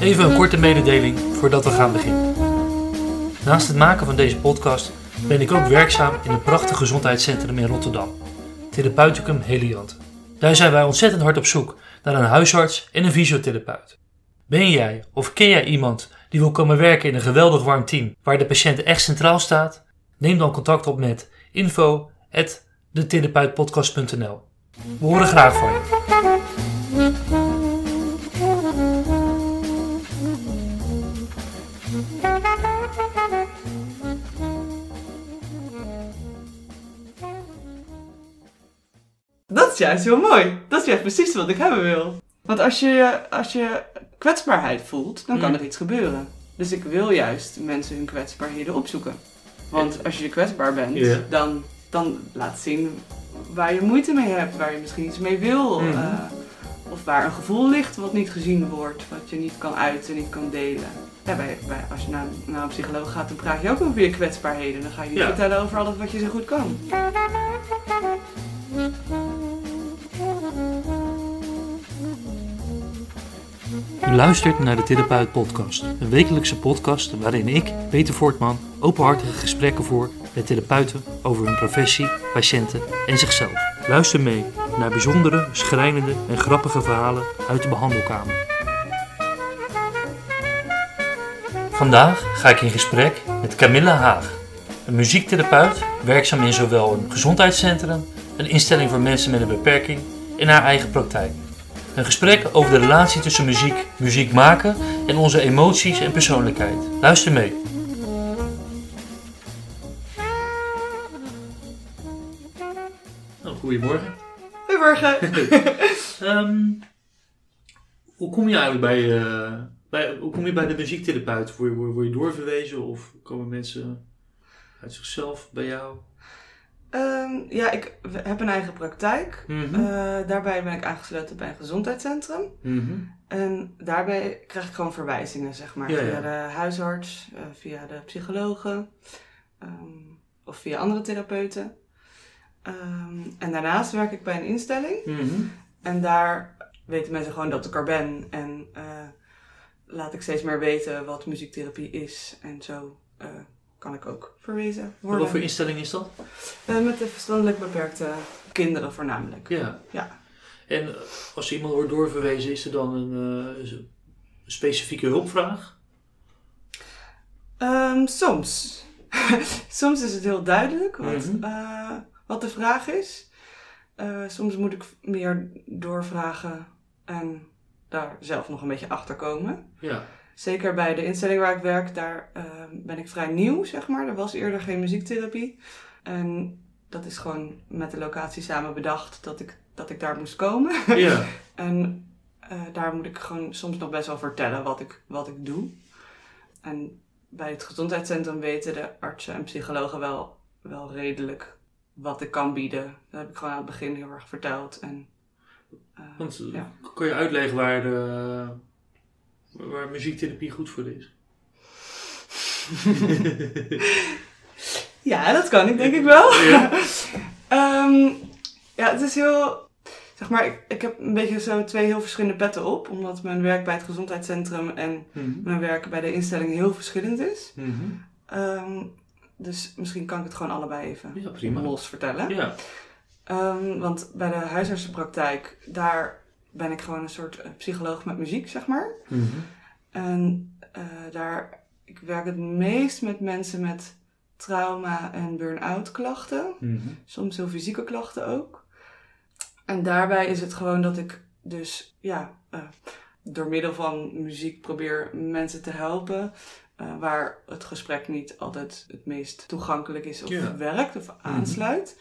Even een korte mededeling voordat we gaan beginnen. Naast het maken van deze podcast ben ik ook werkzaam in een prachtig gezondheidscentrum in Rotterdam, Therapeuticum Heliant. Daar zijn wij ontzettend hard op zoek naar een huisarts en een fysiotherapeut. Ben jij of ken jij iemand die wil komen werken in een geweldig warm team waar de patiënt echt centraal staat? Neem dan contact op met info@detherapeutpodcast.nl. We horen graag van je. Juist heel mooi. Dat is juist precies wat ik hebben wil. Want als je, als je kwetsbaarheid voelt, dan kan Mm. er iets gebeuren. Dus ik wil juist mensen hun kwetsbaarheden opzoeken. Want als je kwetsbaar bent, dan, dan laat zien waar je moeite mee hebt, waar je misschien iets mee wil. Mhm. eh, of waar een gevoel ligt wat niet gezien wordt, wat je niet kan uiten, niet kan delen. Ja, bij, bij, als je naar, naar een psycholoog gaat, dan praat je ook over je kwetsbaarheden. Dan ga je niet Ja. vertellen over alles wat je zo goed kan. U luistert naar de Therapeut Podcast, een wekelijkse podcast waarin ik, Peter Voortman, openhartige gesprekken voer met therapeuten over hun professie, patiënten en zichzelf. Luister mee naar bijzondere, schrijnende en grappige verhalen uit de behandelkamer. Vandaag ga ik in gesprek met Camilla Haag, een muziektherapeut werkzaam in zowel een gezondheidscentrum, een instelling voor mensen met een beperking en haar eigen praktijk. Een gesprek over de relatie tussen muziek, muziek maken en onze emoties en persoonlijkheid. Luister mee. Nou, goedemorgen. Goedemorgen. Ehm, hoe kom je eigenlijk bij, eh, bij, hoe kom je bij de muziektherapeut? Word je, word, word je doorverwezen of komen mensen uit zichzelf bij jou? Ehm, ja, ik heb een eigen praktijk. Mhm. Eh, daarbij ben ik aangesloten bij een gezondheidscentrum. Mhm. En daarbij krijg ik gewoon verwijzingen, zeg maar. Ja, via ja. de huisarts, eh, via de psychologen ehm, of via andere therapeuten. Ehm, en daarnaast werk ik bij een instelling. Mhm. En daar weten mensen gewoon dat ik er ben. En eh, laat ik steeds meer weten wat muziektherapie is. En zo kan ik ook verwezen worden. Wat voor instelling is dat? Eh, met de verstandelijk beperkte kinderen voornamelijk. Ja. Ja. En eh, als iemand wordt doorverwezen, is er dan een eh, specifieke hulpvraag? Ehm, soms. soms is het heel duidelijk wat, Mhm. wat de vraag is. Soms moet ik meer doorvragen en daar zelf nog een beetje achter komen. Ja. Zeker bij de instelling waar ik werk, daar ehm, ben ik vrij nieuw, zeg maar. Er was eerder geen muziektherapie. En dat is gewoon met de locatie samen bedacht dat ik, dat ik daar moest komen. Ja. En eh, daar moet ik gewoon soms nog best wel vertellen wat ik, wat ik doe. En bij het gezondheidscentrum weten de artsen en psychologen wel, wel redelijk wat ik kan bieden. Dat heb ik gewoon aan het begin heel erg verteld. En, Want eh, ja. kan je uitleggen waar, de, waar muziektherapie goed voor is? ja, dat kan ik denk ik wel. Ja. Ehm, ja, het is heel. Zeg maar, ik, ik heb een beetje zo twee heel verschillende petten op. Omdat mijn werk bij het gezondheidscentrum en Mhm. mijn werk bij de instelling heel verschillend is. Mhm. Ehm, dus misschien kan ik het gewoon allebei even Ja, los vertellen. Ja. Ehm, want bij de huisartsenpraktijk, daar ben ik gewoon een soort eh, psycholoog met muziek, zeg maar. Mhm. En eh, daar, ik werk het meest met mensen met trauma en burn-out klachten. Mhm. Soms heel fysieke klachten ook. En daarbij is het gewoon dat ik dus, ja, eh, door middel van muziek probeer mensen te helpen. waar het gesprek niet altijd het meest toegankelijk is of Ja. werkt of aansluit.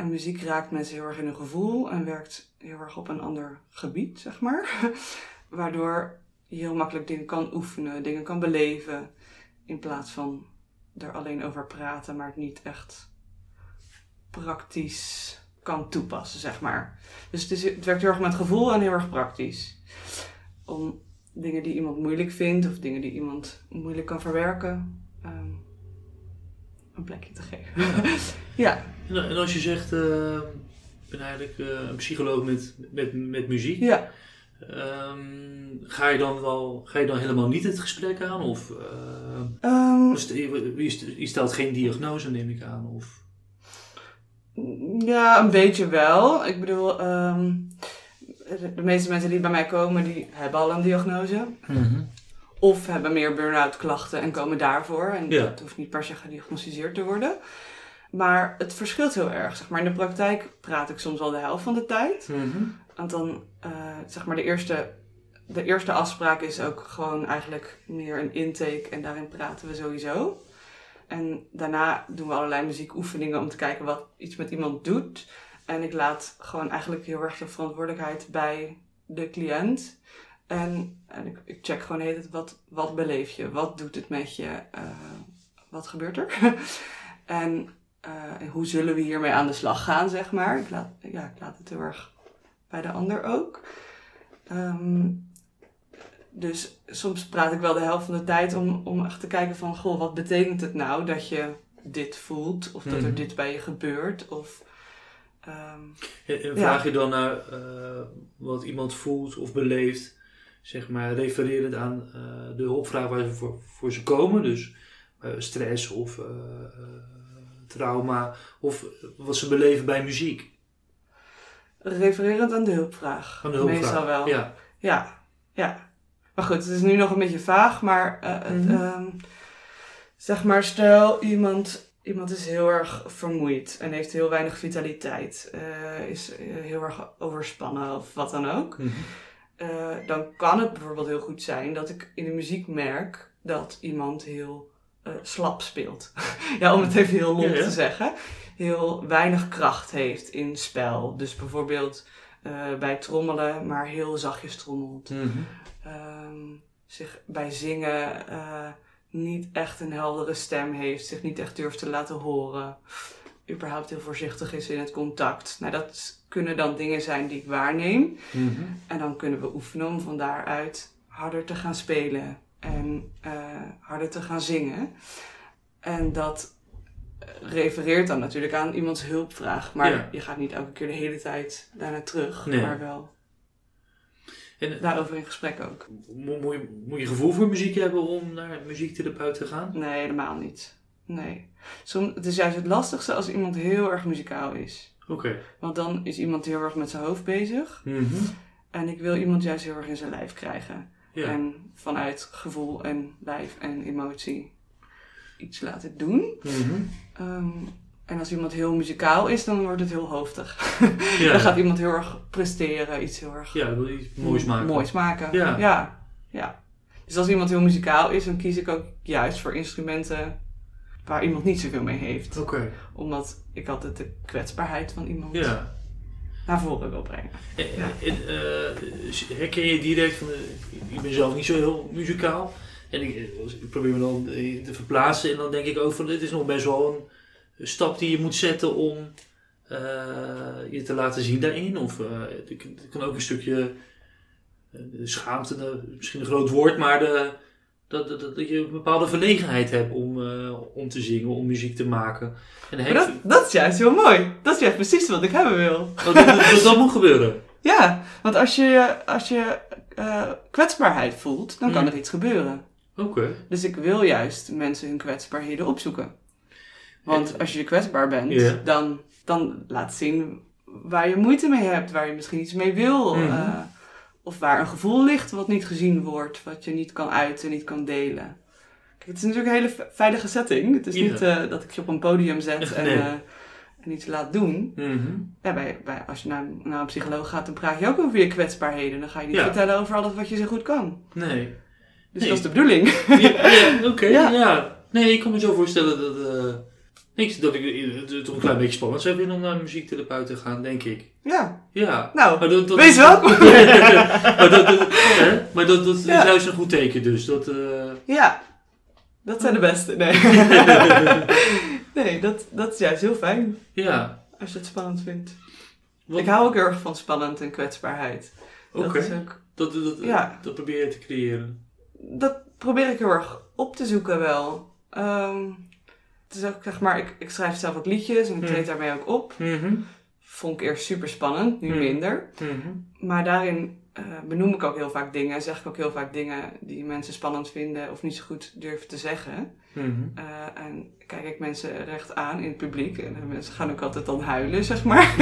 En muziek raakt mensen heel erg in hun gevoel en werkt heel erg op een ander gebied, zeg maar. Waardoor je heel makkelijk dingen kan oefenen, dingen kan beleven. In plaats van er alleen over praten, maar het niet echt praktisch kan toepassen, zeg maar. Dus het, is, het werkt heel erg met gevoel en heel erg praktisch. Om dingen die iemand moeilijk vindt of dingen die iemand moeilijk kan verwerken, een plekje te geven. ja, En, en als je zegt, eh, ik ben eigenlijk eh, een psycholoog met, met, met muziek. ja. Ehm, ga, je dan wel, ga je dan helemaal niet het gesprek aan? Of eh, Ehm, je, je- je stelt geen diagnose, neem ik aan? Of... ja, een beetje wel. Ik bedoel, ehm, de, meeste mensen die bij mij komen, die hebben al een diagnose. Of hebben meer burn-out klachten en komen daarvoor. En Ja. dat hoeft niet per se gediagnosticeerd te worden. Maar het verschilt heel erg. Zeg maar. In de praktijk praat ik soms al de helft van de tijd. Want dan, eh, zeg maar, de eerste, de eerste afspraak is ook gewoon eigenlijk meer een intake. En daarin praten we sowieso. En daarna doen we allerlei muziekoefeningen om te kijken wat iets met iemand doet. En ik laat gewoon eigenlijk heel erg de verantwoordelijkheid bij de cliënt. En, en ik, ik check gewoon hele tijd, wat, wat beleef je? Wat doet het met je? Eh, wat gebeurt er? en eh, en hoe zullen we hiermee aan de slag gaan, zeg maar. Ik laat, ja, ik laat het heel erg bij de ander ook. Ehm, dus soms praat ik wel de helft van de tijd om, om echt te kijken van... Goh, wat betekent het nou dat je dit voelt? Of dat er Mhm. dit bij je gebeurt? Of... ehm, En, Ja. vraag je dan naar eh, wat iemand voelt of beleeft, zeg maar, refererend aan eh, de hulpvraag waar ze voor, voor ze komen, dus eh, stress of eh, trauma, of wat ze beleven bij muziek. refererend aan de hulpvraag. Aan de hulpvraag. Meestal wel. Ja. Ja, ja. Maar goed, het is nu nog een beetje vaag, maar Mhm. ehm, zeg maar, stel iemand, iemand is heel erg vermoeid en heeft heel weinig vitaliteit, is heel erg overspannen of wat dan ook. Mhm. Eh, dan kan het bijvoorbeeld heel goed zijn dat ik in de muziek merk dat iemand heel eh, slap speelt. ja, om het even heel lomp Ja, ja. te zeggen. Heel weinig kracht heeft in spel. Dus bijvoorbeeld eh, bij trommelen, maar heel zachtjes trommelt. Mhm. Ehm, zich bij zingen niet echt een heldere stem heeft. Zich niet echt durft te laten horen. Überhaupt heel voorzichtig is in het contact. Nou, dat kunnen dan dingen zijn die ik waarneem. Mhm. En dan kunnen we oefenen om van daaruit harder te gaan spelen en eh, harder te gaan zingen. En dat eh, refereert dan natuurlijk aan iemands hulpvraag. Maar Ja. je gaat niet elke keer de hele tijd daarna terug, Nee. maar wel En daarover in gesprek ook. mo- moet je, moet je gevoel voor muziek hebben om naar muziektherapeut te gaan? Nee, helemaal niet. Nee. Som, het is juist het lastigste als iemand heel erg muzikaal is. Oké. Want dan is iemand heel erg met zijn hoofd bezig. Mhm. En ik wil iemand juist heel erg in zijn lijf krijgen. Ja. En vanuit gevoel en lijf en emotie iets laten doen. Mhm. Ehm, en als iemand heel muzikaal is, dan wordt het heel hoofdig. Ja. Dan gaat iemand heel erg presteren, iets heel erg Ja, wil iets moois maken. moois maken. Ja. ja. ja. Dus als iemand heel muzikaal is, dan kies ik ook juist voor instrumenten waar iemand niet zoveel mee heeft. Oké. Omdat ik altijd de kwetsbaarheid van iemand Ja. naar voren wil brengen. En, Ja. en, eh, herken je direct van, ik ben zelf niet zo heel muzikaal. En ik, probeer me dan te verplaatsen en dan denk ik ook van, dit is nog best wel een stap die je moet zetten om eh, je te laten zien daarin. Of eh, het kan- ook een stukje schaamte, misschien een groot woord, maar de, dat, dat, dat je een bepaalde verlegenheid hebt om, eh, om te zingen, om muziek te maken. En Maar dat, dat is juist heel mooi. Dat is juist precies wat ik hebben wil. Oh, dat, dat, dat moet gebeuren. Ja, want als je, als je eh, kwetsbaarheid voelt, dan kan Mm. er iets gebeuren. Oké. Dus ik wil juist mensen hun kwetsbaarheden opzoeken. Want als je kwetsbaar bent, dan, dan laat zien waar je moeite mee hebt, waar je misschien iets mee wil. Mhm. eh, of waar een gevoel ligt wat niet gezien wordt, wat je niet kan uiten, niet kan delen. Kijk, het is natuurlijk een hele ve- veilige setting. Het is niet eh, dat ik je op een podium zet en, Nee. eh, en iets laat doen. Mhm. Ja, bij, bij, als je naar, naar een psycholoog gaat, dan praat je ook over je kwetsbaarheden. Dan ga je niet Ja. vertellen over alles wat je zo goed kan. Nee. Dus Nee. dat is de bedoeling. Ja, oké. Ja. ja. Nee, ik kan me zo voorstellen dat, eh niks, dat ik eh, het toch een klein beetje spannend zou vinden om naar een muziektherapeut te gaan, denk ik. ja, Ja. nou, Maar dat, dat, wees welkom. maar dat, dat, hè? maar dat, dat Ja. is juist een goed teken, dus dat... eh, Ja, dat zijn de beste. Nee, nee dat, dat is juist heel fijn ja. als je het spannend vindt. Wat- Ik hou ook heel erg van spannend en kwetsbaarheid. Oké. Dat, is ook, Dat, dat, Ja. dat probeer je te creëren. dat probeer ik heel erg op te zoeken wel. Ehm, is ook, zeg maar, ik, ik schrijf zelf ook liedjes en ik Hmm. treed daarmee ook op. Mhm. Vond ik eerst super spannend, nu Hmm. minder. Mhm. Maar daarin eh, benoem ik ook heel vaak dingen. Zeg ik ook heel vaak dingen die mensen spannend vinden of niet zo goed durven te zeggen. Mhm. Eh, en kijk ik mensen recht aan in het publiek. En de mensen gaan ook altijd dan huilen, zeg maar.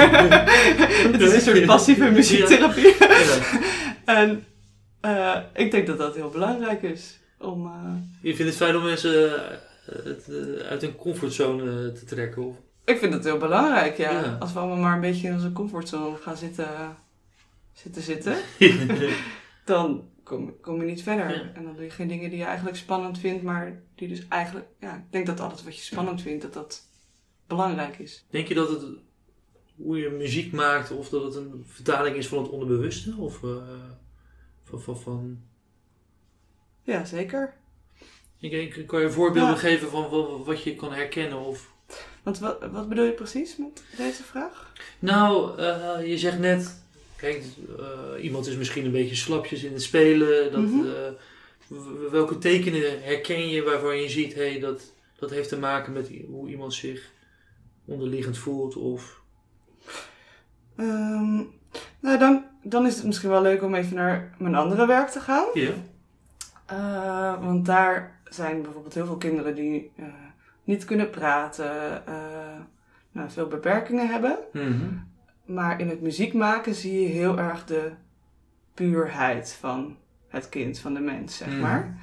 het is een soort passieve muziektherapie. En eh, ik denk dat dat heel belangrijk is. Om, eh, Je vindt het fijn om mensen eh, het, eh, uit hun comfortzone eh, te trekken? Of? ik vind dat heel belangrijk, ja. Ja. Als we allemaal maar een beetje in onze comfortzone gaan zitten, zitten, zitten. dan kom, kom je niet verder. Ja. En dan doe je geen dingen die je eigenlijk spannend vindt, maar die dus eigenlijk, ja, ik denk dat alles wat je spannend vindt, dat dat belangrijk is. Denk je dat het hoe je muziek maakt, of dat het een vertaling is van het onderbewuste? Of eh, van, van, van... Ja, zeker. Ik, ik, kan je voorbeelden Ja. geven van wa- wat je kan herkennen? Of... Want wat, wat bedoel je precies met deze vraag? Nou, eh, je zegt net, kijk, eh, iemand is misschien een beetje slapjes in het spelen. Dat, Mhm. eh, welke tekenen herken je waarvan je ziet, hey, dat, dat heeft te maken met hoe iemand zich onderliggend voelt? Of... Ehm, nou, dan, dan is het misschien wel leuk om even naar mijn andere werk te gaan. Ja. Want daar zijn bijvoorbeeld heel veel kinderen die eh, niet kunnen praten, eh, nou, veel beperkingen hebben. Mhm. Maar in het muziek maken zie je heel erg de puurheid van het kind, van de mens, zeg Mhm. maar.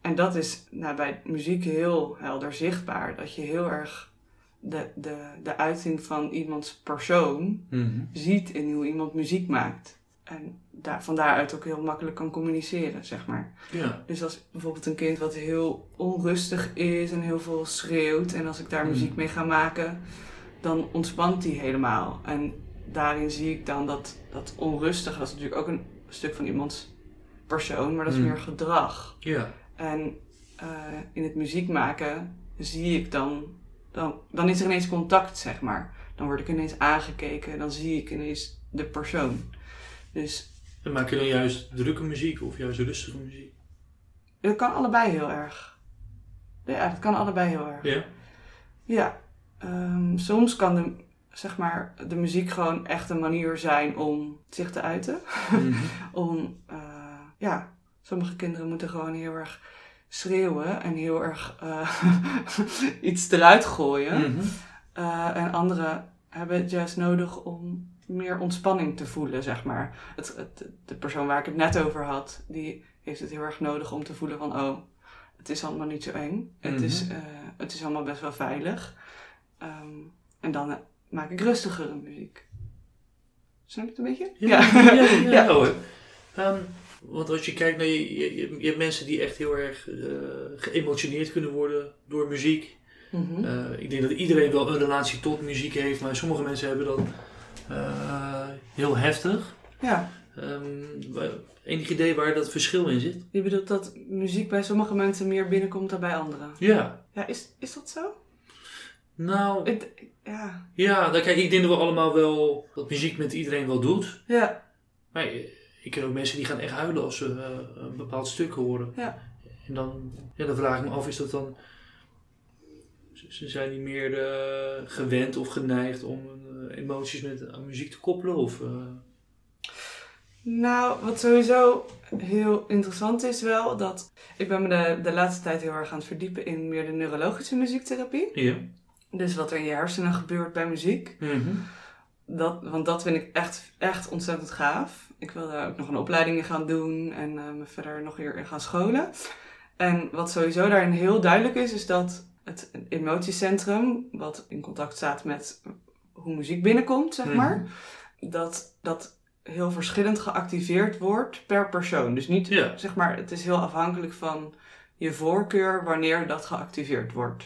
En dat is nou, bij muziek heel helder zichtbaar. Dat je heel erg de, de, de uiting van iemands persoon Mhm. ziet in hoe iemand muziek maakt. En daar, van daaruit ook heel makkelijk kan communiceren, zeg maar. Ja. Dus als bijvoorbeeld een kind wat heel onrustig is en heel veel schreeuwt... en als ik daar Hmm. muziek mee ga maken, dan ontspant die helemaal. En daarin zie ik dan dat, dat onrustige... dat is natuurlijk ook een stuk van iemands persoon, maar dat is Hmm. meer gedrag. Ja. En eh, in het muziek maken zie ik dan, dan... Dan is er ineens contact, zeg maar. Dan word ik ineens aangekeken, dan zie ik ineens de persoon. Dus En maak je dan juist drukke muziek of juist rustige muziek? dat kan allebei heel erg. Ja, dat kan allebei heel erg. Ja. Ja, ehm, soms kan de, zeg maar, de muziek gewoon echt een manier zijn om zich te uiten. Mhm. Om, eh, ja, sommige kinderen moeten gewoon heel erg schreeuwen en heel erg eh, iets eruit gooien. Mhm. Eh, en anderen hebben het juist nodig om meer ontspanning te voelen, zeg maar. Het, het, de persoon waar ik het net over had, die heeft het heel erg nodig om te voelen van... oh, het is allemaal niet zo eng. Het, Mhm. is, eh, het is allemaal best wel veilig. Ehm, en dan eh, maak ik rustigere muziek. Snap je het een beetje? Ja, ja, ja, ja, Ja. hoor. Ehm, want als je kijkt naar je, je, hebt mensen die echt heel erg eh, geëmotioneerd kunnen worden door muziek. Mhm. Ik denk dat iedereen wel een relatie tot muziek heeft, maar sommige mensen hebben dat eh, heel heftig. Ja, wa- enig idee waar dat verschil in zit? je bedoelt dat muziek bij sommige mensen meer binnenkomt dan bij anderen. Ja. Ja, is, is dat zo? Nou, ja. ja, dan kijk, ik denk dat we allemaal wel dat muziek met iedereen wel doet. Ja, Maar eh, ik ken ook mensen die gaan echt huilen als ze eh, een bepaald stuk horen. Ja. En dan, ja, dan vraag ik me af, is dat dan... Ze zijn niet meer eh, gewend of geneigd om eh, emoties met aan muziek te koppelen? Of, eh, Nou, wat sowieso heel interessant is wel, dat ik ben me de, de laatste tijd heel erg aan het verdiepen in meer de neurologische muziektherapie. ja. Dus wat er in je hersenen gebeurt bij muziek. Mhm. Dat, want dat vind ik echt, echt ontzettend gaaf. Ik wil daar ook nog een opleiding in gaan doen en eh, me verder nog weer in gaan scholen. En wat sowieso daarin heel duidelijk is, is dat het emotiecentrum, wat in contact staat met hoe muziek binnenkomt, zeg maar, Mhm. dat dat heel verschillend geactiveerd wordt per persoon. Dus niet, zeg maar, het is heel afhankelijk van je voorkeur wanneer dat geactiveerd wordt.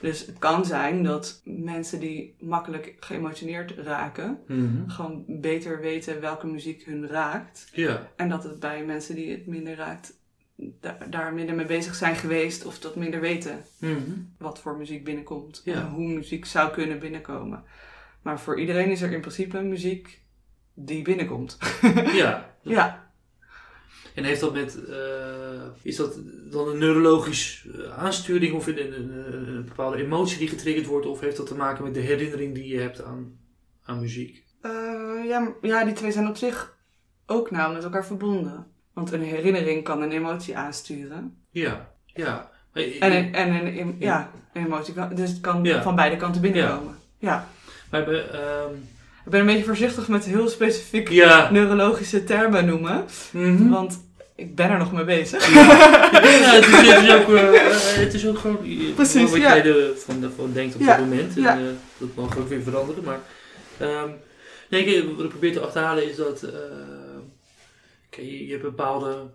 Dus het kan zijn dat mensen die makkelijk geëmotioneerd raken, Mhm. gewoon beter weten welke muziek hun raakt. Ja. En dat het bij mensen die het minder raakt, da- daar minder mee bezig zijn geweest of dat minder weten Mhm. wat voor muziek binnenkomt. Ja. En hoe muziek zou kunnen binnenkomen. Maar voor iedereen is er in principe muziek die binnenkomt. ja. Ja, En heeft dat met, eh, is dat dan een neurologisch eh, aansturing of een, een, bepaalde emotie die getriggerd wordt? Of heeft dat te maken met de herinnering die je hebt aan, aan muziek? Eh, ja, ja, die twee zijn op zich ook nauw met elkaar verbonden. Want een herinnering kan een emotie aansturen. Ja, ja. En een, en een, ja, een emotie kan, dus het kan Ja. van beide kanten binnenkomen. Ja. we hebben, ehm, Ik ben een beetje voorzichtig met heel specifiek ja. neurologische termen noemen. Mhm. Want ik ben er nog mee bezig. Ja, het, is, het, is ook, eh, het is ook gewoon eh, Precies, wat jij ervan van denkt op dit moment. En, eh, dat mag ook weer veranderen. Maar ehm, nee, wat ik probeer te achterhalen is dat eh, kijk, je, je hebt bepaalde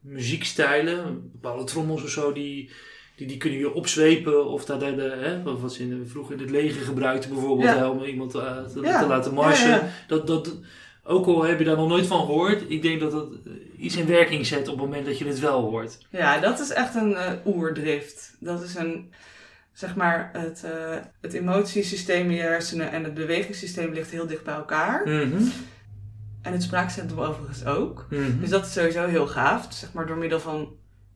muziekstijlen, bepaalde trommels of zo, die, die, die kunnen je opzwepen. Of dat, hè, wat- ze in, vroeger in het leger gebruikten bijvoorbeeld, Ja. hè, om iemand eh, te, Ja. te laten marsen. Ja. Dat, dat, ook al heb je daar nog nooit van gehoord, ik denk dat dat eh, iets in werking zet op het moment dat je het wel hoort. Ja, dat is echt een eh, oerdrift. Dat is een, zeg maar, het, het emotiesysteem in je hersenen en het bewegingssysteem ligt heel dicht bij elkaar. Mhm. En het spraakcentrum overigens ook. Mhm. Dus dat is sowieso heel gaaf. Zeg maar, door middel van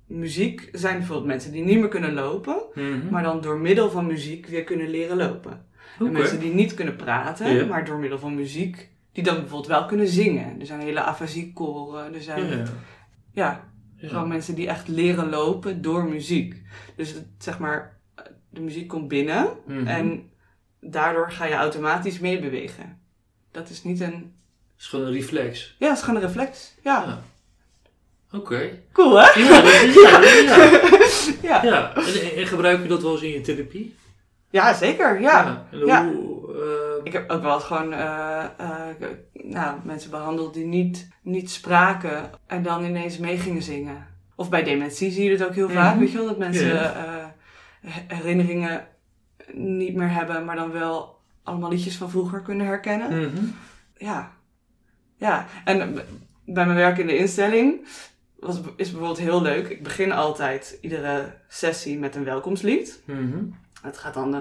muziek zijn er bijvoorbeeld mensen die niet meer kunnen lopen, Mhm. maar dan door middel van muziek weer kunnen leren lopen. En mensen die niet kunnen praten, maar door middel van muziek, die dan bijvoorbeeld wel kunnen zingen. Er zijn hele afasiekoren, er zijn Ja. Gewoon mensen die echt leren lopen door muziek. Dus het, zeg maar, de muziek komt binnen Mhm. en daardoor ga je automatisch meebewegen. Dat is niet een. Het is gewoon een reflex. Ja, dat is gewoon een reflex. Ja. Ja. Oké. Cool hè? Ja, ja, ja. En, en gebruik je dat wel eens in je therapie? ja zeker. Ja. En Ja. hoe, eh, Ik heb ook wel eens gewoon eh, eh, nou, mensen behandeld die niet, niet spraken en dan ineens mee gingen zingen. Of bij dementie zie je het ook heel vaak. Mhm. Weet je wel, dat mensen herinneringen niet meer hebben, maar dan wel allemaal liedjes van vroeger kunnen herkennen. mhm. Ja. Ja, en bij mijn werk in de instelling was, is bijvoorbeeld heel leuk. Ik begin altijd iedere sessie met een welkomstlied. Mhm. Het gaat dan eh,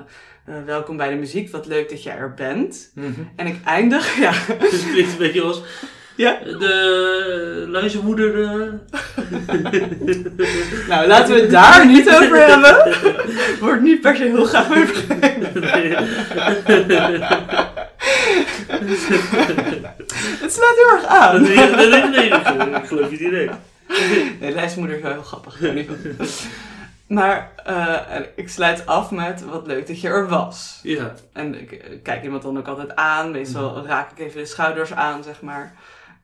eh, welkom bij de muziek, wat leuk dat jij er bent. Mhm. En ik eindig, ja, Dus het klinkt een beetje als Ja. de luizenmoeder. eh. nou laten we het daar niet over hebben. Wordt niet per se heel graag mee. Het slaat heel erg aan. nee, nee, nee, nee, ik- geloof je direct. Nee, lijstmoeder is wel heel grappig. Maar eh, ik sluit af met wat leuk dat je er was. Ja. En ik eh, kijk iemand dan ook altijd aan. Meestal raak ik even de schouders aan, zeg maar.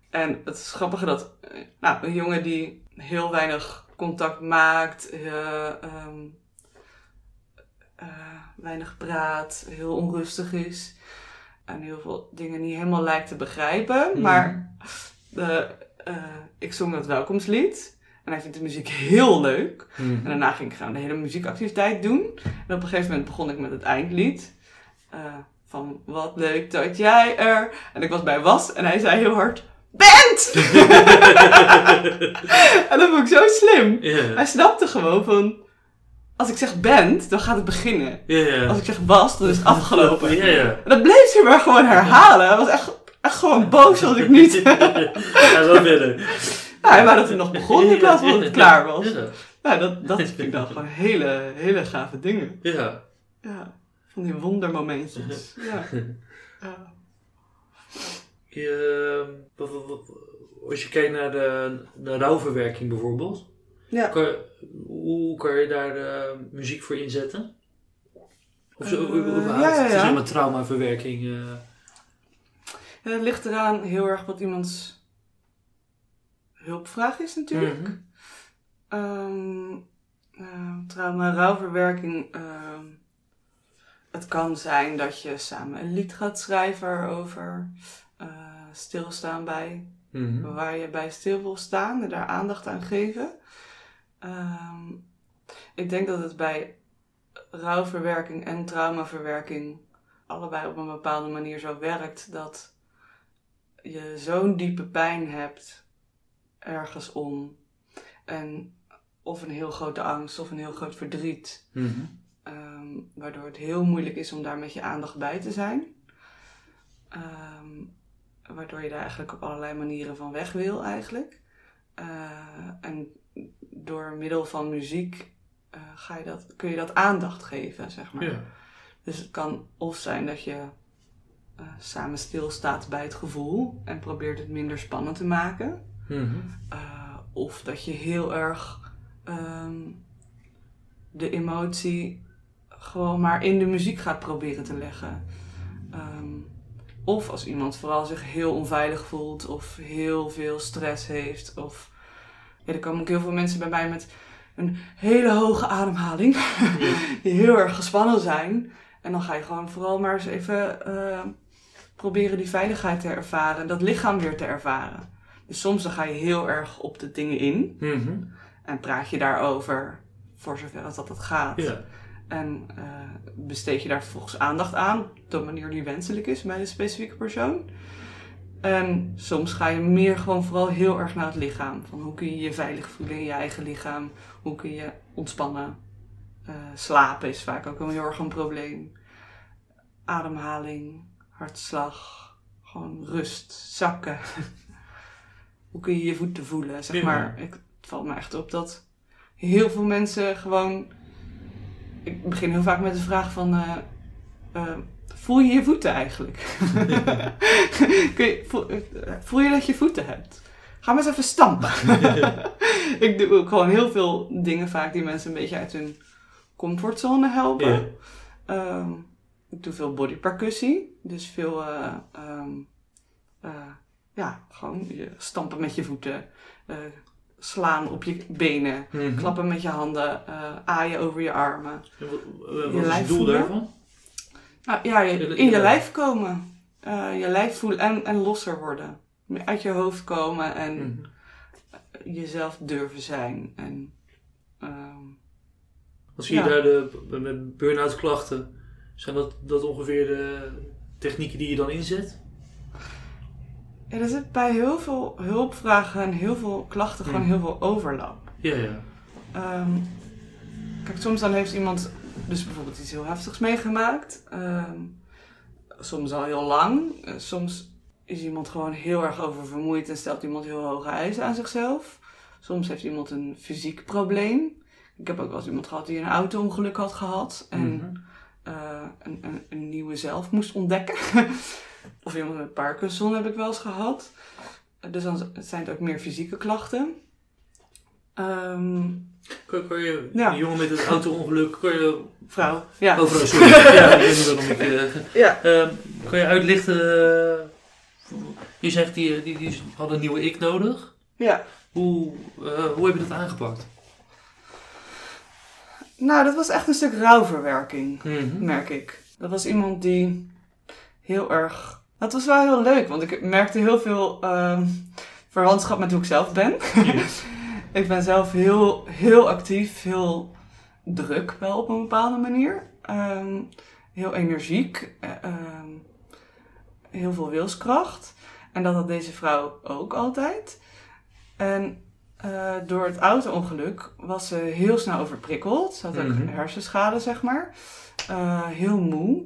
En het is grappige dat eh, nou, een jongen die heel weinig contact maakt, eh, ehm, eh, weinig praat, heel onrustig is. En heel veel dingen niet helemaal lijkt te begrijpen. Mhm. Maar de, eh, ik zong dat welkomstlied. En hij vindt de muziek heel leuk. Mhm. En daarna ging ik gewoon de hele muziekactiviteit doen. En op een gegeven moment begon ik met het eindlied. Eh, van wat leuk dat jij er. En ik was bij Was en hij zei heel hard: Bent! en dat vond ik zo slim. Hij snapte gewoon van: als ik zeg bent, dan gaat het beginnen. Ja, ja. Als ik zeg was, dan is het afgelopen. Ja, ja. En dat bleef ze maar gewoon herhalen. Hij was echt, echt gewoon boos dat ik niet. Ja, wel verder. Nou, hij wou dat hij nog begon in plaats van dat het klaar was. Ja, Nou, dat, dat vind ik dan gewoon hele, hele gave dingen. ja. Ja, van die wondermomentjes. Ja. Je, als je kijkt naar de, de rouwverwerking bijvoorbeeld, Ja. kan, hoe kan je daar eh, muziek voor inzetten? Of zo, Eh, überhaupt? ja, ja, Het is ja. helemaal traumaverwerking. eh. Ja, Het ligt eraan heel erg wat iemands hulpvraag is natuurlijk. Ehm, eh, trauma, rouwverwerking. ehm, het kan zijn dat je samen een lied gaat schrijven over eh, stilstaan bij Mhm. waar je bij stil wil staan en daar aandacht aan geven. Ehm, ik denk dat het bij rouwverwerking en traumaverwerking allebei op een bepaalde manier zo werkt dat je zo'n diepe pijn hebt ergens om en of een heel grote angst of een heel groot verdriet, Mhm. ehm, waardoor het heel moeilijk is om daar met je aandacht bij te zijn. Ehm, waardoor je daar eigenlijk op allerlei manieren van weg wil eigenlijk. Eh, en door middel van muziek eh, ga je dat, kun je dat aandacht geven, zeg maar. Ja. Dus het kan of zijn dat je eh, samen stilstaat bij het gevoel en probeert het minder spannend te maken. Mhm. Uh, of dat je heel erg ehm, de emotie gewoon maar in de muziek gaat proberen te leggen. Ehm, of als iemand vooral zich heel onveilig voelt of heel veel stress heeft. Of ja, er komen ook heel veel mensen bij mij met een hele hoge ademhaling. die heel erg gespannen zijn. En dan ga je gewoon vooral maar eens even uh, proberen die veiligheid te ervaren. Dat lichaam weer te ervaren. Dus soms dan ga je heel erg op de dingen in. Mhm. En praat je daarover voor zover als dat, dat gaat. Ja. En uh, besteed je daar vervolgens aandacht aan op de manier die wenselijk is bij de specifieke persoon. En soms ga je meer gewoon vooral heel erg naar het lichaam. Van hoe kun je je veilig voelen in je eigen lichaam? Hoe kun je ontspannen? Uh, slapen is vaak ook een heel erg een probleem. Ademhaling, hartslag, gewoon rust, zakken. hoe kun je je voeten voelen? Zeg maar, ik, het valt me echt op dat heel veel mensen gewoon ik begin heel vaak met de vraag van... Uh, uh, voel je je voeten eigenlijk? Kun je, voel, voel, je dat je voeten hebt? Ga maar eens even stampen. ik doe ook gewoon heel veel dingen vaak die mensen een beetje uit hun comfortzone helpen. Yeah. Um, ik doe veel bodypercussie. Dus veel... Uh, um, ja, gewoon je stampen met je voeten slaan op je benen, Mhm. klappen met je handen, aaien over je armen. En wat, wat is het doel voelen. daarvan? Nou, ja, je, in je lijf komen. Uh, je lijf voelen en, en losser worden. Uit je hoofd komen en Mhm. jezelf durven zijn. En, Als zie je daar de, met burn-out klachten, zijn dat, dat ongeveer de technieken die je dan inzet? ja, er zit bij heel veel hulpvragen en heel veel klachten gewoon Mhm. heel veel overlap. Ja, ja. Ehm, kijk, soms dan heeft iemand dus bijvoorbeeld iets heel heftigs meegemaakt. Ehm, soms al heel lang. Eh, soms is iemand gewoon heel erg oververmoeid en stelt iemand heel hoge eisen aan zichzelf. Soms heeft iemand een fysiek probleem. Ik heb ook wel eens iemand gehad die een auto-ongeluk had gehad. En Mhm. eh, een, een, een nieuwe zelf moest ontdekken. of iemand met Parkinson heb ik wel eens gehad. Eh, Dus dan zijn het ook meer fysieke klachten. Ehm, Kan je, Ja. die jongen met het auto-ongeluk, je... vrouw, ja. Overal, sorry. ja, ik weet niet waarom ik... eh, Ja. Kan je uitlichten... eh, je zegt, die, die, die hadden een nieuwe ik nodig. ja. Hoe, eh, hoe heb je dat aangepakt? Nou, dat was echt een stuk rouwverwerking, Mhm. merk ik. Dat was iemand die heel erg... Dat was wel heel leuk, want ik merkte heel veel ehm, verwantschap met hoe ik zelf ben. ik ben zelf heel, heel actief, heel druk wel op een bepaalde manier. Ehm, heel energiek, eh, ehm, heel veel wilskracht. En dat had deze vrouw ook altijd. En eh, door het auto-ongeluk was ze heel snel overprikkeld. Ze had ook Mhm. hersenschade, zeg maar. Eh, heel moe.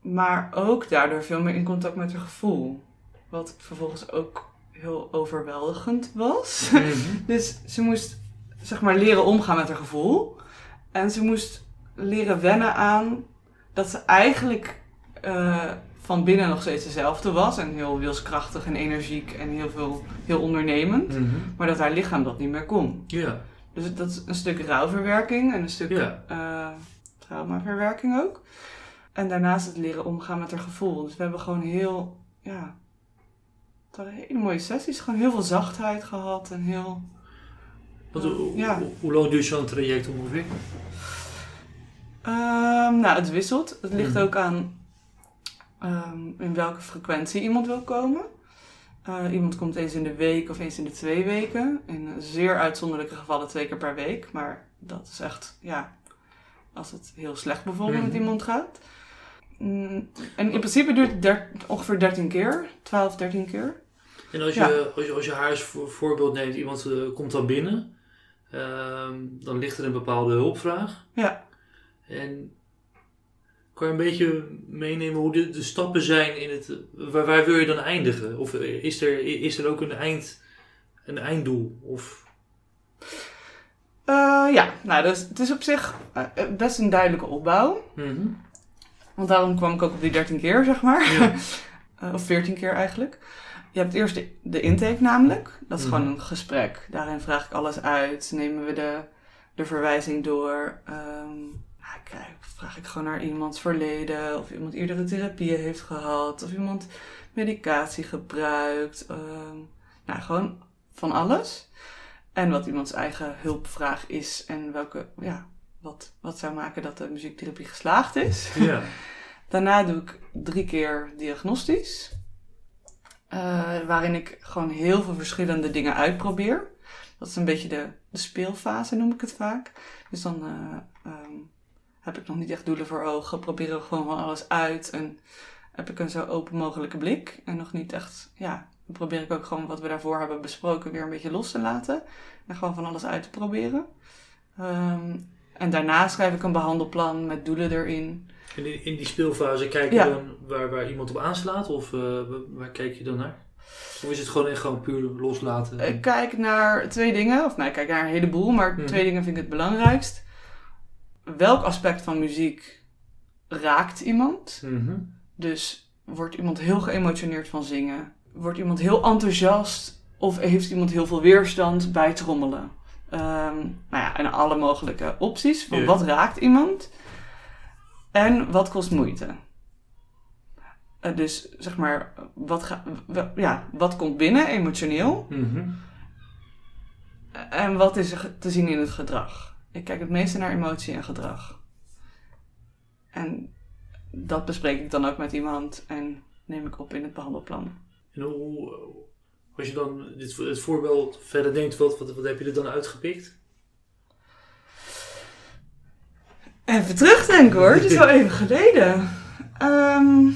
Maar ook daardoor veel meer in contact met haar gevoel. Wat vervolgens ook heel overweldigend was. Mhm. Dus ze moest, zeg maar, leren omgaan met haar gevoel. En ze moest leren wennen aan dat ze eigenlijk eh, van binnen nog steeds dezelfde was. En heel wilskrachtig en energiek en heel, veel, heel ondernemend. Mhm. Maar dat haar lichaam dat niet meer kon. Ja, Dus dat is een stuk rouwverwerking en een stuk eh, traumaverwerking ook. En daarnaast het leren omgaan met haar gevoel. Dus we hebben gewoon heel, ja, het waren hele mooie sessies. Gewoon heel veel zachtheid gehad en heel... Hoe- Ja. hoe, hoe lang duurt zo'n traject ongeveer? Ehm, nou, het wisselt. Het ligt Mhm. ook aan ehm, in welke frequentie iemand wil komen. Eh, iemand komt eens in de week of eens in de twee weken. In zeer uitzonderlijke gevallen twee keer per week. Maar dat is echt, ja, als het heel slecht bijvoorbeeld met Mhm. iemand gaat. Mm, en in principe duurt het ongeveer 13 keer, 12, 13 keer. En als je, Ja. als je, als je haar als voor- voorbeeld neemt, iemand eh, komt dan binnen, ehm, dan ligt er een bepaalde hulpvraag. Ja. En kan je een beetje meenemen hoe de, de stappen zijn in het, waar, waar wil je dan eindigen? Of eh, is er, is er ook een, eind, een einddoel? Of, Eh, ja, nou, dus het is op zich best een duidelijke opbouw. Mhm. Want daarom kwam ik ook op die 13 keer, zeg maar. Ja. Of 14 keer eigenlijk. Je hebt eerst de, de intake namelijk. Dat is Mhm. gewoon een gesprek. Daarin vraag ik alles uit. Nemen we de, de verwijzing door. Ehm, nou, kijk, vraag ik gewoon naar iemands verleden. Of iemand eerdere therapieën heeft gehad. Of iemand medicatie gebruikt. Ehm, nou, gewoon van alles. En wat iemands eigen hulpvraag is. En welke, ja, wat, wat zou maken dat de muziektherapie geslaagd is. Ja. Daarna doe ik drie keer diagnostisch. Eh, waarin ik gewoon heel veel verschillende dingen uitprobeer. Dat is een beetje de, de speelfase, noem ik het vaak. Dus dan eh, ehm, heb ik nog niet echt doelen voor ogen. Proberen we gewoon van alles uit. En heb ik een zo open mogelijke blik. En nog niet echt, ja, dan probeer ik ook gewoon wat we daarvoor hebben besproken weer een beetje los te laten. En gewoon van alles uit te proberen. Ehm, en daarna schrijf ik een behandelplan met doelen erin. En in, in die speelfase kijk je Ja. dan waar, waar iemand op aanslaat? Of eh, waar- kijk je dan naar? Of is het gewoon echt gewoon puur loslaten? Ik kijk naar twee dingen, of nou, ik kijk naar een heleboel, maar Mhm. twee dingen vind ik het belangrijkst. Welk aspect van muziek raakt iemand? Mhm. Dus wordt iemand heel geëmotioneerd van zingen? Wordt iemand heel enthousiast? Of heeft iemand heel veel weerstand bij trommelen? Ehm, nou ja, en alle mogelijke opties van Ja. wat raakt iemand? En wat kost moeite? Eh, dus zeg maar, wat, ga, ja, wat komt binnen emotioneel? Mhm. En wat is er te zien in het gedrag? Ik kijk het meeste naar emotie en gedrag. En dat bespreek ik dan ook met iemand en neem ik op in het behandelplan. En hoe, als je dan dit, het voorbeeld verder denkt, wat, wat, wat heb je er dan uitgepikt? Even terugdenken hoor, het is wel even geleden. Ehm,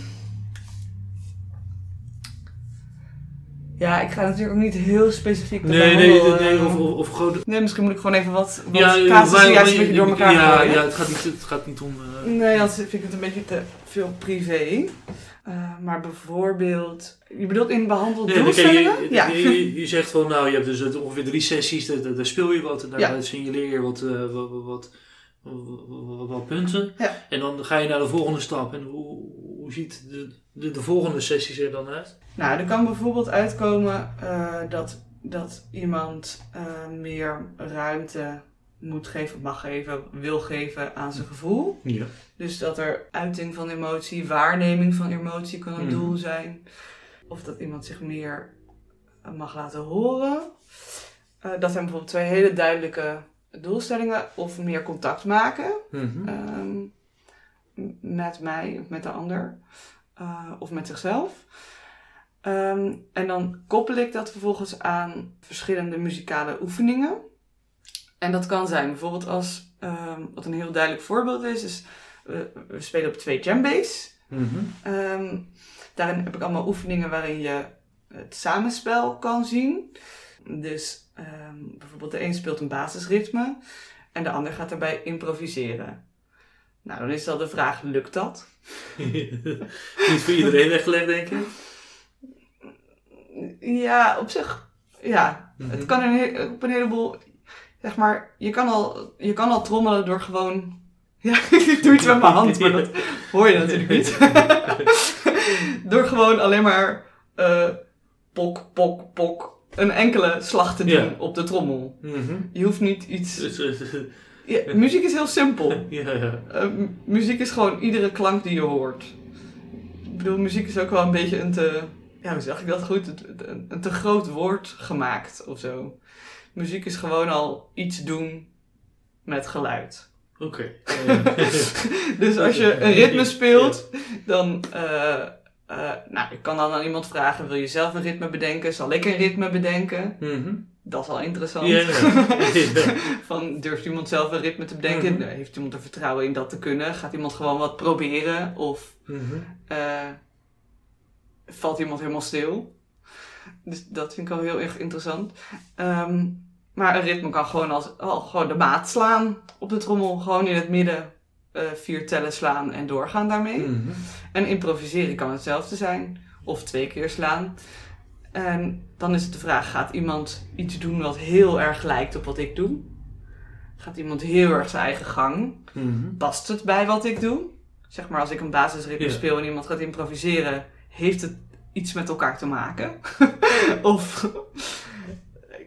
ja, ik ga natuurlijk ook niet heel specifiek Nee, nee, nee, eh, of, of, of gewoon... Nee, misschien moet ik gewoon even wat, wat Ja, casussen wij- juist een beetje door elkaar ja, ja, het gaat niet, het gaat niet om... eh, Nee, anders vind ik het een beetje te veel privé. Eh, maar bijvoorbeeld... Je bedoelt in Nee, behandeldoelstellingen? je, ja. je, je zegt van, nou, je hebt dus ongeveer drie sessies, daar, daar- speel je wat, en daar Ja. signaleer je wat, wat, wat, wat, punten. Ja. En dan ga je naar de volgende stap. En hoe, hoe ziet de, de, de volgende sessies er dan uit? Nou, er kan bijvoorbeeld uitkomen eh, dat, dat iemand eh, meer ruimte moet geven, mag geven, wil geven aan zijn gevoel. Ja. Dus dat er uiting van emotie, waarneming van emotie kan een Mhm. doel zijn. Of dat iemand zich meer eh, mag laten horen. Dat zijn bijvoorbeeld twee hele duidelijke doelstellingen. Of meer contact maken Mhm. ehm, met mij of met de ander. eh, of met zichzelf. Ehm, en dan koppel ik dat vervolgens aan verschillende muzikale oefeningen. En dat kan zijn bijvoorbeeld als, ehm, wat een heel duidelijk voorbeeld is, is we, we spelen op twee djembass. Mhm. Ehm, daarin heb ik allemaal oefeningen waarin je het samenspel kan zien. Dus ehm, bijvoorbeeld de een speelt een basisritme en de ander gaat daarbij improviseren. Nou, dan is dan de vraag, lukt dat? Niet voor iedereen weggelegd, denk ik. Ja, op zich, ja. Mhm. Het kan een, op een heleboel, zeg maar, je kan al, je kan al trommelen door gewoon... Ja, ik doe iets met mijn hand, maar dat hoor je natuurlijk niet. door gewoon alleen maar eh, pok, pok, pok, een enkele slag te doen Ja. op de trommel. Mhm. Je hoeft niet iets... Dus, eh, Ja, muziek is heel simpel. ja, ja. Eh, mu- muziek is gewoon iedere klank die je hoort. Ik bedoel, muziek is ook wel een beetje een te... Ja, hoe zeg ik dat goed? Een, te groot woord gemaakt of zo. Muziek is gewoon al iets doen met geluid. Oké. Dus als je een ritme speelt, dan... eh, eh, nou, ik kan dan aan iemand vragen, wil je zelf een ritme bedenken? Zal ik een ritme bedenken? Mhm. Dat is al interessant. Van, durft iemand zelf een ritme te bedenken? Mhm. Heeft iemand er vertrouwen in dat te kunnen? Gaat iemand gewoon wat proberen? Of Mhm. eh, valt iemand helemaal stil? Dus dat vind ik al heel erg interessant. Ehm, maar een ritme kan gewoon, als, al, gewoon de maat slaan op de trommel. Gewoon in het midden eh, vier tellen slaan en doorgaan daarmee. Mhm. En improviseren kan hetzelfde zijn. Of twee keer slaan. En dan is het de vraag, gaat iemand iets doen wat heel erg lijkt op wat ik doe? Gaat iemand heel erg zijn eigen gang? Mhm. Past het bij wat ik doe? Zeg maar als ik een basisritme speel en iemand gaat improviseren, heeft het iets met elkaar te maken? of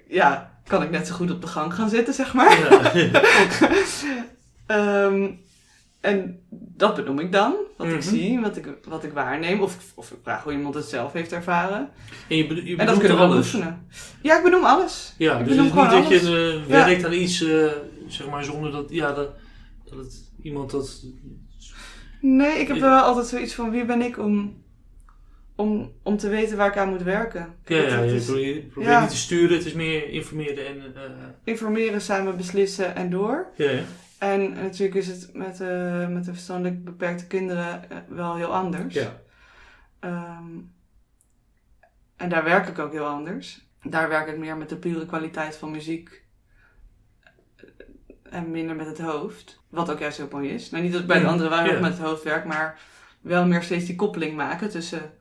ja, kan ik net zo goed op de gang gaan zitten, zeg maar? Ja. Ehm, en dat benoem ik dan, wat ik Mhm. zie, wat ik, wat ik waarneem. Of, of ik vraag hoe iemand het zelf heeft ervaren. En je, je en dat kunnen we alles. oefenen. Ja, ik benoem alles. Ja, Ik dus het is niet dat je Ja. werkt aan iets, eh, zeg maar, zonder dat, ja, dat, dat het, iemand dat... Nee, ik heb wel altijd zoiets van wie ben ik om, om, om te weten waar ik aan moet werken. Ja, Dat- ja, dat je is probeert, probeert ja. niet te sturen, het is meer informeren en... eh, informeren, samen beslissen en door. ja, ja. En natuurlijk is het met, eh, met de verstandelijk beperkte kinderen eh, wel heel anders. ja. Ehm, en daar werk ik ook heel anders. Daar werk ik meer met de pure kwaliteit van muziek. eh, En minder met het hoofd. Wat ook juist heel mooi is. Nou, niet dat ik bij de Mm, andere wel ja. met het hoofd werk, maar wel meer steeds die koppeling maken tussen